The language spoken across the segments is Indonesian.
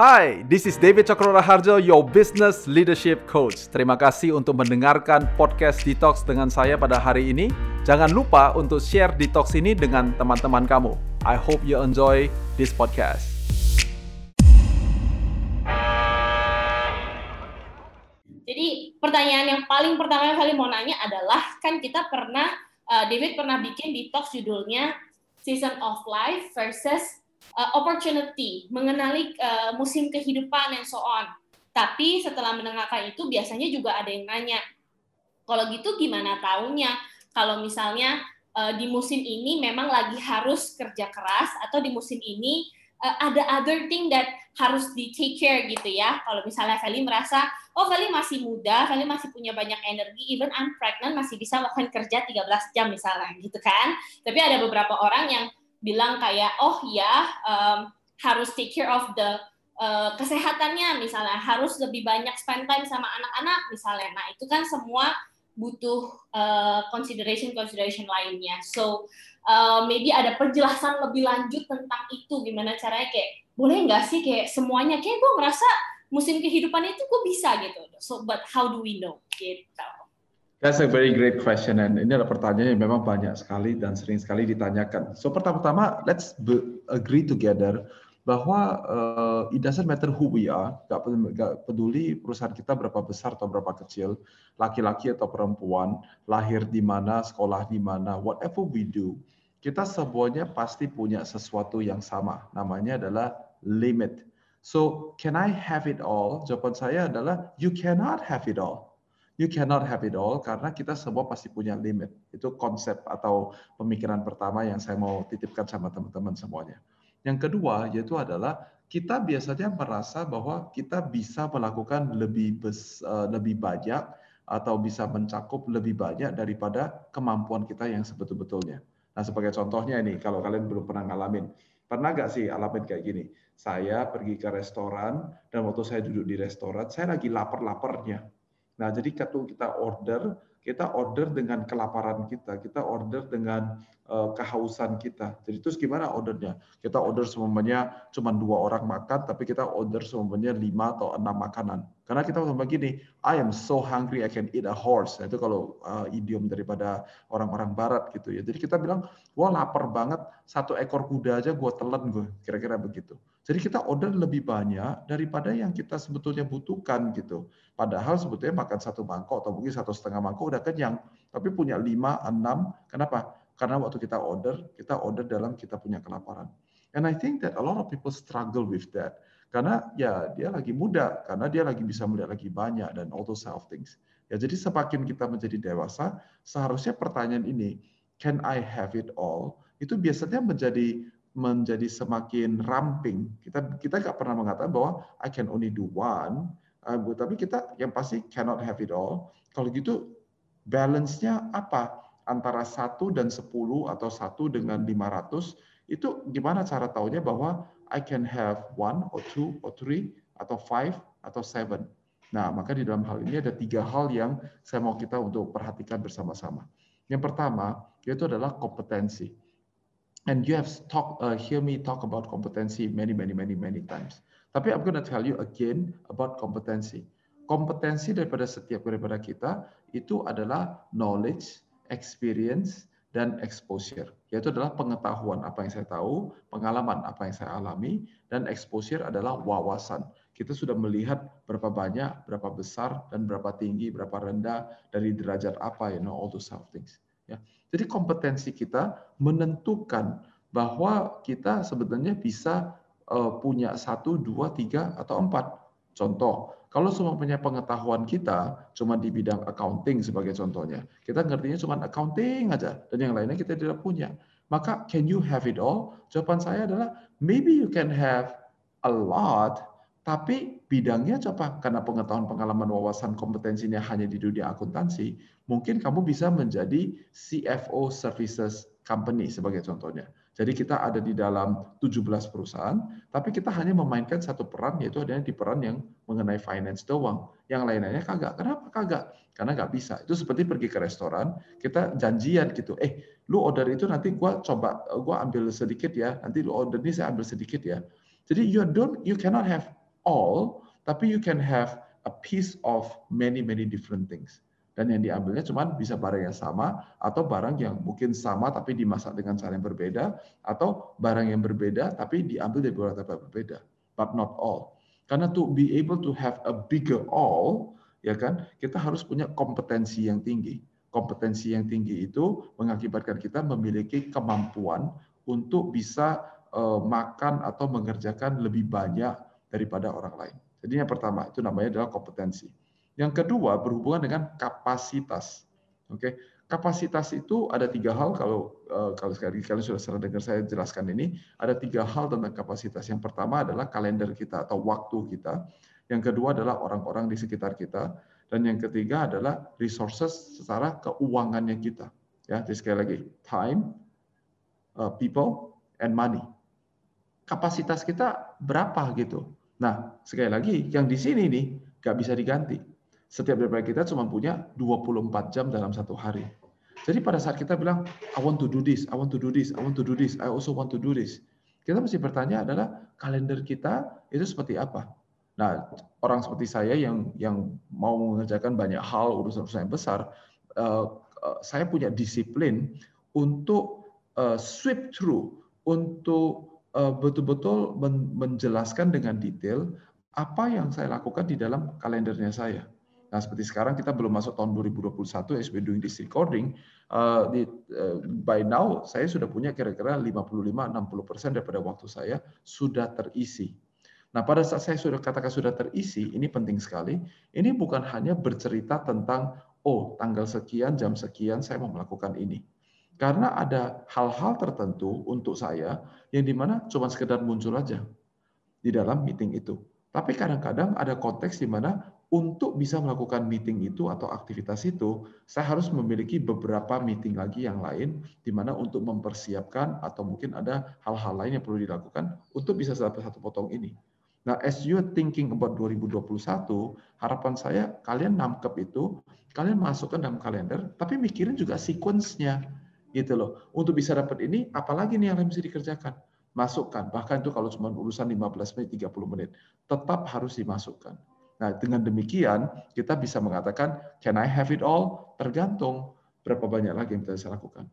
Hai, this is David Cokro Harjo, your business leadership coach. Terima kasih untuk mendengarkan podcast Detox dengan saya pada hari ini. Jangan lupa untuk share Detox ini dengan teman-teman kamu. I hope you enjoy this podcast. Jadi pertanyaan yang paling pertama yang kali mau nanya adalah kan kita pernah uh, David pernah bikin detox judulnya Season of Life versus uh, Opportunity mengenali uh, musim kehidupan and so on. Tapi setelah mendengarkan itu biasanya juga ada yang nanya, kalau gitu gimana taunya kalau misalnya uh, di musim ini memang lagi harus kerja keras atau di musim ini uh, ada other thing that harus di take care gitu ya. Kalau misalnya Feli merasa, oh Feli masih muda, Feli masih punya banyak energi, even I'm pregnant masih bisa melakukan kerja 13 jam misalnya gitu kan. Tapi ada beberapa orang yang bilang kayak, oh ya um, harus take care of the uh, kesehatannya misalnya, harus lebih banyak spend time sama anak-anak misalnya. Nah itu kan semua butuh uh, consideration consideration lainnya. So uh, maybe ada penjelasan lebih lanjut tentang itu gimana caranya kayak boleh nggak sih kayak semuanya kayak gue merasa musim kehidupan itu gue bisa gitu. So but how do we know gitu. That's a very great question and ini adalah pertanyaan yang memang banyak sekali dan sering sekali ditanyakan. So pertama-tama let's agree together bahwa uh, it doesn't matter who we are, gak, gak peduli perusahaan kita berapa besar atau berapa kecil, laki-laki atau perempuan, lahir di mana, sekolah di mana, whatever we do, kita semuanya pasti punya sesuatu yang sama. Namanya adalah limit. So, can I have it all? Jawaban saya adalah you cannot have it all. You cannot have it all karena kita semua pasti punya limit. Itu konsep atau pemikiran pertama yang saya mau titipkan sama teman-teman semuanya. Yang kedua yaitu adalah kita biasanya merasa bahwa kita bisa melakukan lebih bes, uh, lebih banyak atau bisa mencakup lebih banyak daripada kemampuan kita yang sebetul-betulnya. Nah, sebagai contohnya ini, kalau kalian belum pernah ngalamin, pernah nggak sih alamin kayak gini? Saya pergi ke restoran, dan waktu saya duduk di restoran, saya lagi lapar-laparnya. Nah, jadi ketika kita order, kita order dengan kelaparan kita, kita order dengan uh, kehausan kita. Jadi terus gimana ordernya? Kita order semuanya cuma dua orang makan, tapi kita order semuanya lima atau enam makanan. Karena kita ngomong begini, I am so hungry I can eat a horse. Nah, itu kalau uh, idiom daripada orang-orang barat gitu ya. Jadi kita bilang, wah lapar banget, satu ekor kuda aja gue telan gue, kira-kira begitu. Jadi kita order lebih banyak daripada yang kita sebetulnya butuhkan gitu. Padahal sebetulnya makan satu mangkok atau mungkin satu setengah mangkok udah kenyang, tapi punya lima, enam. Kenapa? Karena waktu kita order, kita order dalam kita punya kelaparan. And I think that a lot of people struggle with that. Karena ya dia lagi muda, karena dia lagi bisa melihat lagi banyak dan all those of things. Ya jadi semakin kita menjadi dewasa, seharusnya pertanyaan ini, can I have it all? Itu biasanya menjadi menjadi semakin ramping. Kita kita nggak pernah mengatakan bahwa I can only do one, uh, tapi kita yang pasti cannot have it all. Kalau gitu balance-nya apa? Antara satu dan sepuluh atau satu dengan lima ratus itu gimana cara taunya bahwa I can have one or two or three atau five atau seven. Nah, maka di dalam hal ini ada tiga hal yang saya mau kita untuk perhatikan bersama-sama. Yang pertama, yaitu adalah kompetensi. And you have talk, uh, hear me talk about kompetensi many, many, many, many times. Tapi I'm to tell you again about kompetensi. Kompetensi daripada setiap daripada kita itu adalah knowledge, experience, dan exposure. Yaitu adalah pengetahuan apa yang saya tahu, pengalaman apa yang saya alami, dan exposure adalah wawasan. Kita sudah melihat berapa banyak, berapa besar, dan berapa tinggi, berapa rendah, dari derajat apa, you know, all those of things. Ya. Jadi kompetensi kita menentukan bahwa kita sebenarnya bisa uh, punya satu, dua, tiga, atau empat. Contoh, kalau semua punya pengetahuan kita cuma di bidang accounting sebagai contohnya, kita ngertinya cuma accounting aja, dan yang lainnya kita tidak punya. Maka can you have it all? Jawaban saya adalah maybe you can have a lot, tapi bidangnya coba karena pengetahuan pengalaman wawasan kompetensinya hanya di dunia akuntansi, mungkin kamu bisa menjadi CFO services company sebagai contohnya. Jadi kita ada di dalam 17 perusahaan, tapi kita hanya memainkan satu peran, yaitu adanya di peran yang mengenai finance doang. Yang lainnya kagak. Kenapa kagak? Karena nggak bisa. Itu seperti pergi ke restoran, kita janjian gitu. Eh, lu order itu nanti gua coba, gua ambil sedikit ya. Nanti lu order ini saya ambil sedikit ya. Jadi you don't, you cannot have all, tapi you can have a piece of many many different things. Dan yang diambilnya cuma bisa barang yang sama atau barang yang mungkin sama tapi dimasak dengan cara yang berbeda atau barang yang berbeda tapi diambil dari beberapa tempat berbeda. But not all. Karena to be able to have a bigger all, ya kan, kita harus punya kompetensi yang tinggi. Kompetensi yang tinggi itu mengakibatkan kita memiliki kemampuan untuk bisa uh, makan atau mengerjakan lebih banyak daripada orang lain. Jadi yang pertama itu namanya adalah kompetensi. Yang kedua berhubungan dengan kapasitas. Oke, kapasitas itu ada tiga hal kalau uh, kalau sekali kalian sudah sering dengar saya jelaskan ini ada tiga hal tentang kapasitas. Yang pertama adalah kalender kita atau waktu kita. Yang kedua adalah orang-orang di sekitar kita. Dan yang ketiga adalah resources secara keuangannya kita. Ya, jadi sekali lagi time, uh, people, and money. Kapasitas kita berapa gitu? Nah, sekali lagi, yang di sini nih nggak bisa diganti. Setiap dari kita cuma punya 24 jam dalam satu hari. Jadi pada saat kita bilang, I want to do this, I want to do this, I want to do this, I also want to do this. Kita mesti bertanya adalah kalender kita itu seperti apa. Nah, orang seperti saya yang yang mau mengerjakan banyak hal urusan-urusan yang besar, uh, uh, saya punya disiplin untuk uh, sweep through, untuk Eh, betul-betul menjelaskan dengan detail apa yang saya lakukan di dalam kalendernya saya. Nah, seperti sekarang kita belum masuk tahun 2021 as we're doing this recording, uh, di, uh, by now saya sudah punya kira-kira 55-60% daripada waktu saya sudah terisi. Nah, pada saat saya sudah katakan sudah terisi, ini penting sekali. Ini bukan hanya bercerita tentang, oh, tanggal sekian, jam sekian, saya mau melakukan ini karena ada hal-hal tertentu untuk saya yang di mana cuma sekedar muncul aja di dalam meeting itu. Tapi kadang-kadang ada konteks di mana untuk bisa melakukan meeting itu atau aktivitas itu, saya harus memiliki beberapa meeting lagi yang lain, di mana untuk mempersiapkan atau mungkin ada hal-hal lain yang perlu dilakukan untuk bisa dapat satu potong ini. Nah, as you thinking about 2021, harapan saya kalian nangkep itu, kalian masukkan dalam kalender, tapi mikirin juga sequence-nya gitu loh. Untuk bisa dapat ini, apalagi nih yang bisa dikerjakan? Masukkan. Bahkan itu kalau cuma urusan 15 menit, 30 menit, tetap harus dimasukkan. Nah, dengan demikian kita bisa mengatakan, can I have it all? Tergantung berapa banyak lagi yang kita bisa lakukan.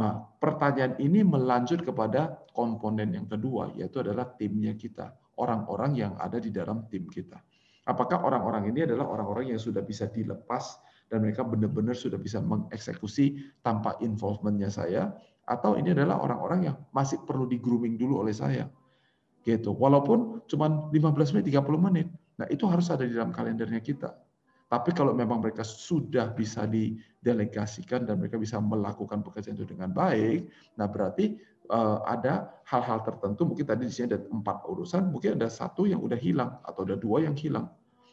Nah, pertanyaan ini melanjut kepada komponen yang kedua, yaitu adalah timnya kita, orang-orang yang ada di dalam tim kita. Apakah orang-orang ini adalah orang-orang yang sudah bisa dilepas dan mereka benar-benar sudah bisa mengeksekusi tanpa involvementnya saya atau ini adalah orang-orang yang masih perlu di grooming dulu oleh saya. Gitu. Walaupun cuma 15 menit 30 menit. Nah itu harus ada di dalam kalendernya kita. Tapi kalau memang mereka sudah bisa didelegasikan dan mereka bisa melakukan pekerjaan itu dengan baik nah berarti uh, ada hal-hal tertentu. Mungkin tadi di sini ada empat urusan mungkin ada satu yang udah hilang atau ada dua yang hilang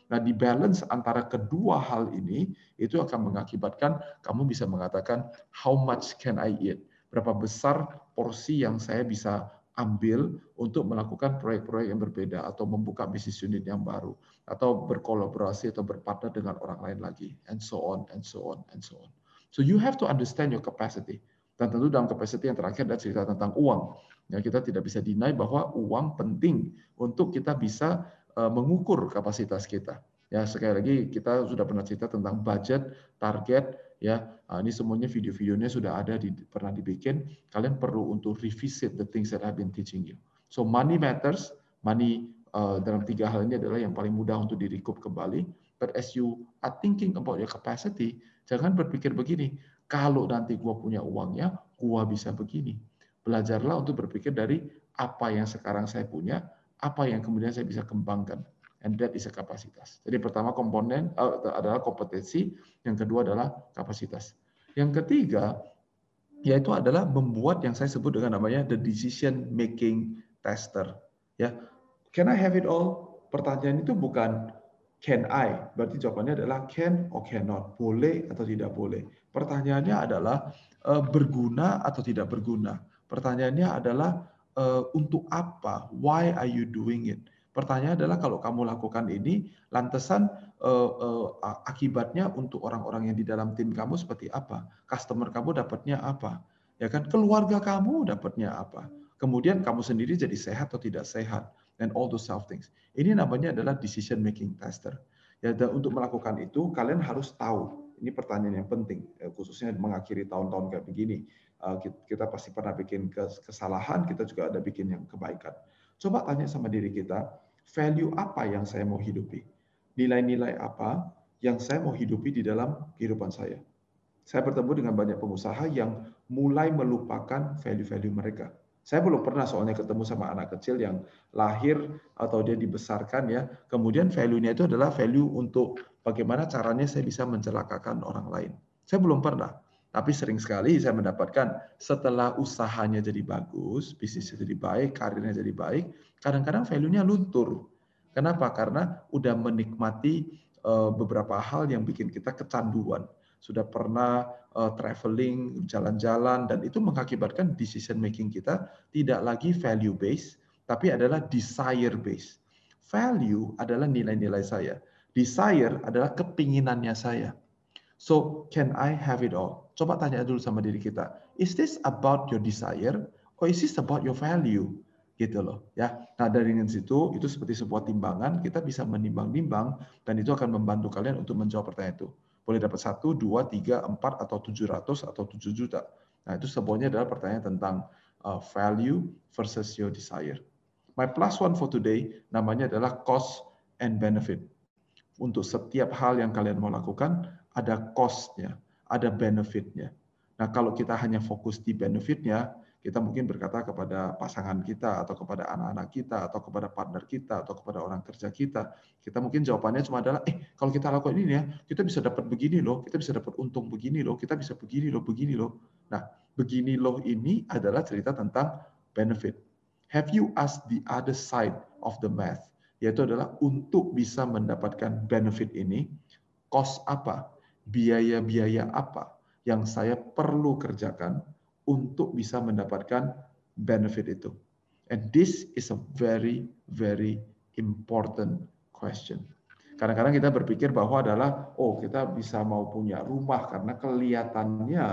Nah, di balance antara kedua hal ini itu akan mengakibatkan kamu bisa mengatakan how much can I eat? Berapa besar porsi yang saya bisa ambil untuk melakukan proyek-proyek yang berbeda atau membuka bisnis unit yang baru atau berkolaborasi atau berpartner dengan orang lain lagi and so on and so on and so on. So you have to understand your capacity. Dan tentu dalam capacity yang terakhir adalah cerita tentang uang. Ya, kita tidak bisa deny bahwa uang penting untuk kita bisa mengukur kapasitas kita. Ya sekali lagi kita sudah pernah cerita tentang budget, target, ya nah, ini semuanya video-videonya sudah ada di pernah dibikin. Kalian perlu untuk revisit the things that I've been teaching you. So money matters. Money uh, dalam tiga hal ini adalah yang paling mudah untuk direkup kembali. But as you are thinking about your capacity, jangan berpikir begini. Kalau nanti gua punya uangnya, gua bisa begini. Belajarlah untuk berpikir dari apa yang sekarang saya punya, apa yang kemudian saya bisa kembangkan. And that is a kapasitas. Jadi pertama komponen uh, adalah kompetensi, yang kedua adalah kapasitas. Yang ketiga yaitu adalah membuat yang saya sebut dengan namanya the decision making tester. Ya, can I have it all? Pertanyaan itu bukan can I, berarti jawabannya adalah can or cannot, boleh atau tidak boleh. Pertanyaannya adalah uh, berguna atau tidak berguna. Pertanyaannya adalah uh, untuk apa? Why are you doing it? Pertanyaan adalah kalau kamu lakukan ini, lantasan uh, uh, akibatnya untuk orang-orang yang di dalam tim kamu seperti apa? Customer kamu dapatnya apa? Ya kan? Keluarga kamu dapatnya apa? Kemudian kamu sendiri jadi sehat atau tidak sehat? and all those self things. Ini namanya adalah decision making tester. Ya, dan untuk melakukan itu kalian harus tahu. Ini pertanyaan yang penting, eh, khususnya mengakhiri tahun-tahun kayak begini. Eh, kita pasti pernah bikin kesalahan, kita juga ada bikin yang kebaikan. Coba tanya sama diri kita, value apa yang saya mau hidupi? Nilai-nilai apa yang saya mau hidupi di dalam kehidupan saya? Saya bertemu dengan banyak pengusaha yang mulai melupakan value-value mereka saya belum pernah soalnya ketemu sama anak kecil yang lahir atau dia dibesarkan ya. Kemudian value-nya itu adalah value untuk bagaimana caranya saya bisa mencelakakan orang lain. Saya belum pernah. Tapi sering sekali saya mendapatkan setelah usahanya jadi bagus, bisnisnya jadi baik, karirnya jadi baik, kadang-kadang value-nya luntur. Kenapa? Karena udah menikmati eh, beberapa hal yang bikin kita kecanduan sudah pernah uh, traveling, jalan-jalan, dan itu mengakibatkan decision making kita tidak lagi value based, tapi adalah desire based. Value adalah nilai-nilai saya. Desire adalah kepinginannya saya. So, can I have it all? Coba tanya dulu sama diri kita. Is this about your desire or is this about your value? Gitu loh, ya. Nah, dari situ itu seperti sebuah timbangan, kita bisa menimbang-nimbang dan itu akan membantu kalian untuk menjawab pertanyaan itu boleh dapat satu, dua, tiga, empat, atau tujuh ratus atau tujuh juta. Nah, itu semuanya adalah pertanyaan tentang uh, value versus your desire. My plus one for today namanya adalah cost and benefit. Untuk setiap hal yang kalian mau lakukan, ada cost-nya, ada benefit-nya. Nah, kalau kita hanya fokus di benefit-nya, kita mungkin berkata kepada pasangan kita atau kepada anak-anak kita atau kepada partner kita atau kepada orang kerja kita, kita mungkin jawabannya cuma adalah, eh kalau kita lakukan ini ya, kita bisa dapat begini loh, kita bisa dapat untung begini loh, kita bisa begini loh, begini loh. Nah, begini loh ini adalah cerita tentang benefit. Have you asked the other side of the math? Yaitu adalah untuk bisa mendapatkan benefit ini, cost apa, biaya-biaya apa yang saya perlu kerjakan untuk bisa mendapatkan benefit itu. And this is a very very important question. Kadang-kadang kita berpikir bahwa adalah oh kita bisa mau punya rumah karena kelihatannya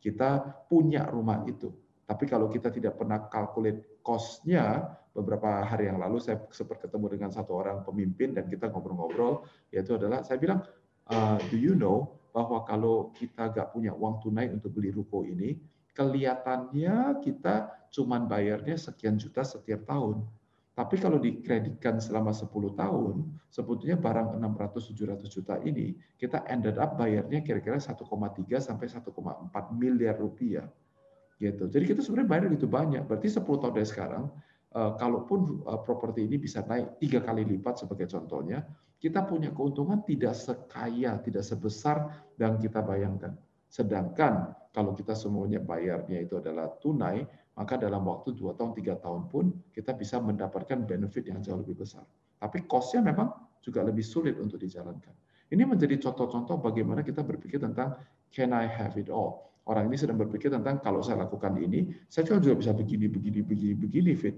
kita punya rumah itu. Tapi kalau kita tidak pernah calculate cost-nya, beberapa hari yang lalu saya sempat ketemu dengan satu orang pemimpin dan kita ngobrol-ngobrol, yaitu adalah saya bilang, uh, do you know bahwa kalau kita nggak punya uang tunai untuk beli ruko ini, kelihatannya kita cuma bayarnya sekian juta setiap tahun. Tapi kalau dikreditkan selama 10 tahun, sebetulnya barang 600-700 juta ini, kita ended up bayarnya kira-kira 1,3 sampai 1,4 miliar rupiah. Gitu. Jadi kita sebenarnya bayar gitu banyak. Berarti 10 tahun dari sekarang, eh, kalaupun eh, properti ini bisa naik tiga kali lipat sebagai contohnya, kita punya keuntungan tidak sekaya, tidak sebesar yang kita bayangkan. Sedangkan kalau kita semuanya bayarnya itu adalah tunai, maka dalam waktu 2 tahun, 3 tahun pun kita bisa mendapatkan benefit yang jauh lebih besar. Tapi cost-nya memang juga lebih sulit untuk dijalankan. Ini menjadi contoh-contoh bagaimana kita berpikir tentang can I have it all? Orang ini sedang berpikir tentang kalau saya lakukan ini, saya juga bisa begini, begini, begini, begini fit.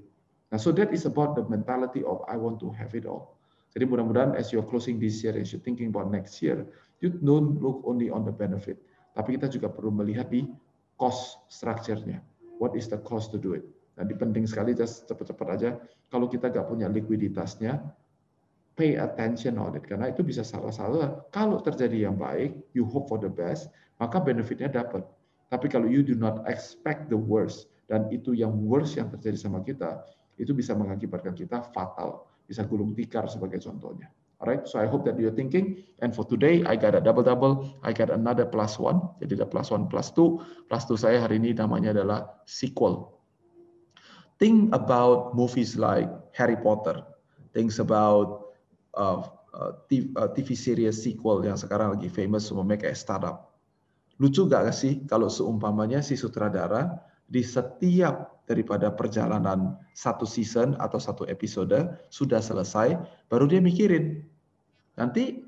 Nah, so that is about the mentality of I want to have it all. Jadi mudah-mudahan as you're closing this year, as you're thinking about next year, you don't look only on the benefit, tapi kita juga perlu melihat di cost structure-nya. What is the cost to do it? Nah, penting sekali just cepat-cepat aja. Kalau kita nggak punya likuiditasnya, pay attention on it. Karena itu bisa salah-salah. Kalau terjadi yang baik, you hope for the best, maka benefitnya dapat. Tapi kalau you do not expect the worst, dan itu yang worst yang terjadi sama kita, itu bisa mengakibatkan kita fatal. Bisa gulung tikar sebagai contohnya. Alright, so I hope that you're thinking. And for today, I got a double double. I got another plus one. Jadi ada plus one plus two. Plus two saya hari ini namanya adalah sequel. Think about movies like Harry Potter. Think about uh, uh, TV, uh, series sequel yang sekarang lagi famous make kayak startup. Lucu gak sih kalau seumpamanya si sutradara di setiap daripada perjalanan satu season atau satu episode sudah selesai, baru dia mikirin Nanti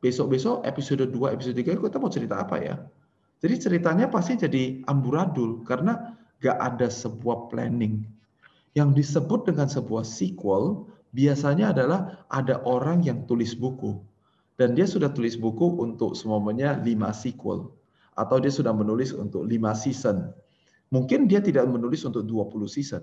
besok-besok episode 2, episode 3 kita mau cerita apa ya? Jadi ceritanya pasti jadi amburadul karena gak ada sebuah planning. Yang disebut dengan sebuah sequel biasanya adalah ada orang yang tulis buku. Dan dia sudah tulis buku untuk semuanya 5 sequel. Atau dia sudah menulis untuk 5 season. Mungkin dia tidak menulis untuk 20 season.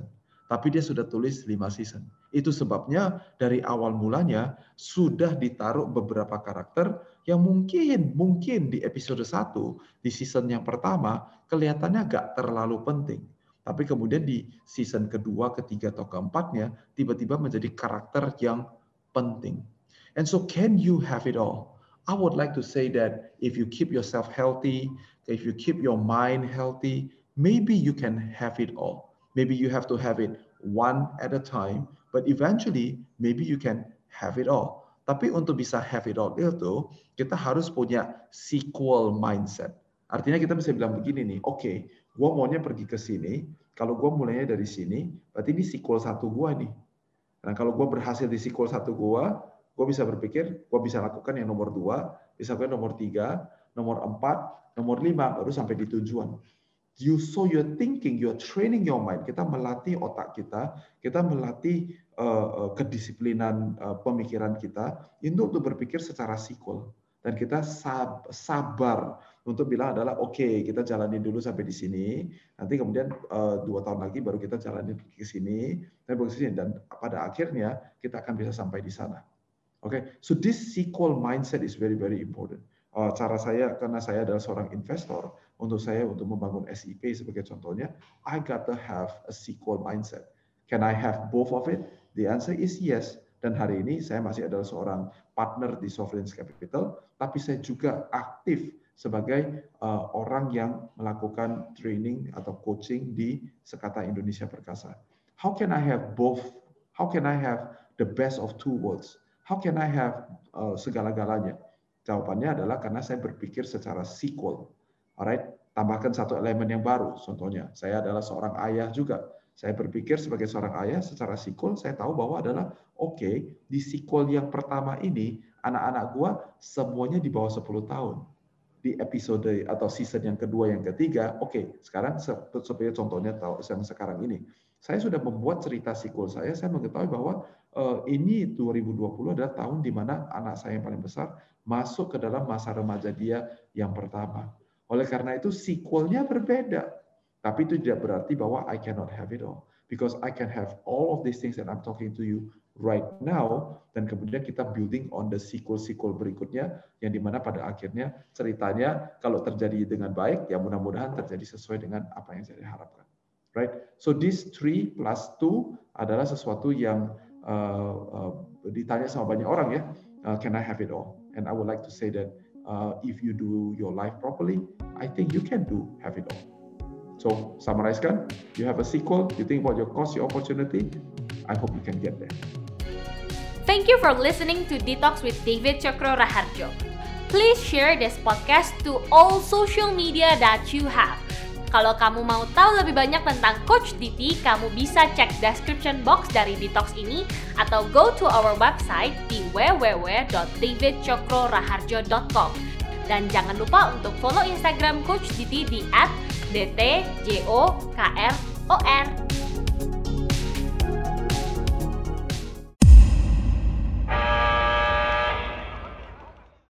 tapi dia sudah tulis 5 season. Itu sebabnya dari awal mulanya sudah ditaruh beberapa karakter yang mungkin mungkin di episode 1 di season yang pertama kelihatannya gak terlalu penting. Tapi kemudian di season kedua, ketiga, atau keempatnya tiba-tiba menjadi karakter yang penting. And so can you have it all? I would like to say that if you keep yourself healthy, if you keep your mind healthy, maybe you can have it all. Maybe you have to have it one at a time, but eventually maybe you can have it all. Tapi untuk bisa have it all itu, kita harus punya sequel mindset. Artinya kita bisa bilang begini nih, oke, okay, gue maunya pergi ke sini, kalau gue mulainya dari sini, berarti ini sequel satu gue nih. Nah kalau gue berhasil di sequel satu gue, gue bisa berpikir, gue bisa lakukan yang nomor dua, bisa gue nomor tiga, nomor empat, nomor lima, baru sampai di tujuan. You so you're thinking, you're training your mind. Kita melatih otak kita, kita melatih uh, kedisiplinan uh, pemikiran kita itu untuk berpikir secara sequel dan kita sab sabar untuk bilang adalah oke okay, kita jalanin dulu sampai di sini. Nanti kemudian uh, dua tahun lagi baru kita jalanin ke sini dan ke sini. Dan pada akhirnya kita akan bisa sampai di sana. Oke? Okay? so this sequel mindset is very very important. Uh, cara saya karena saya adalah seorang investor untuk saya untuk membangun SIP sebagai contohnya I gotta have a sequel mindset can I have both of it the answer is yes dan hari ini saya masih adalah seorang partner di Sovereign Capital, tapi saya juga aktif sebagai uh, orang yang melakukan training atau coaching di Sekata Indonesia Perkasa. How can I have both? How can I have the best of two worlds? How can I have uh, segala-galanya? Jawabannya adalah karena saya berpikir secara sequel. Alright, tambahkan satu elemen yang baru. Contohnya, saya adalah seorang ayah juga saya berpikir sebagai seorang ayah secara sequel saya tahu bahwa adalah oke okay, di sequel yang pertama ini anak-anak gua semuanya di bawah 10 tahun. Di episode atau season yang kedua yang ketiga, oke, okay, sekarang seperti contohnya tahu yang sekarang ini. Saya sudah membuat cerita sequel saya, saya mengetahui bahwa uh, ini 2020 adalah tahun di mana anak saya yang paling besar masuk ke dalam masa remaja dia yang pertama. Oleh karena itu sequelnya berbeda tapi itu tidak berarti bahwa I cannot have it all. Because I can have all of these things that I'm talking to you right now, dan kemudian kita building on the sequel-sequel berikutnya, yang di mana pada akhirnya ceritanya kalau terjadi dengan baik, ya mudah-mudahan terjadi sesuai dengan apa yang saya harapkan. Right? So this three plus two adalah sesuatu yang uh, uh, ditanya sama banyak orang ya, uh, can I have it all? And I would like to say that uh, if you do your life properly, I think you can do have it all. So summarize, summarizkan, you have a sequel, you think about your cost, your opportunity. I hope you can get there. Thank you for listening to Detox with David Chakro Raharjo. Please share this podcast to all social media that you have. Kalau kamu mau tahu lebih banyak tentang Coach Diti, kamu bisa cek description box dari Detox ini atau go to our website di www.davidchokroraharjo.com. Dan jangan lupa untuk follow Instagram Coach Diti di @dtjokr.or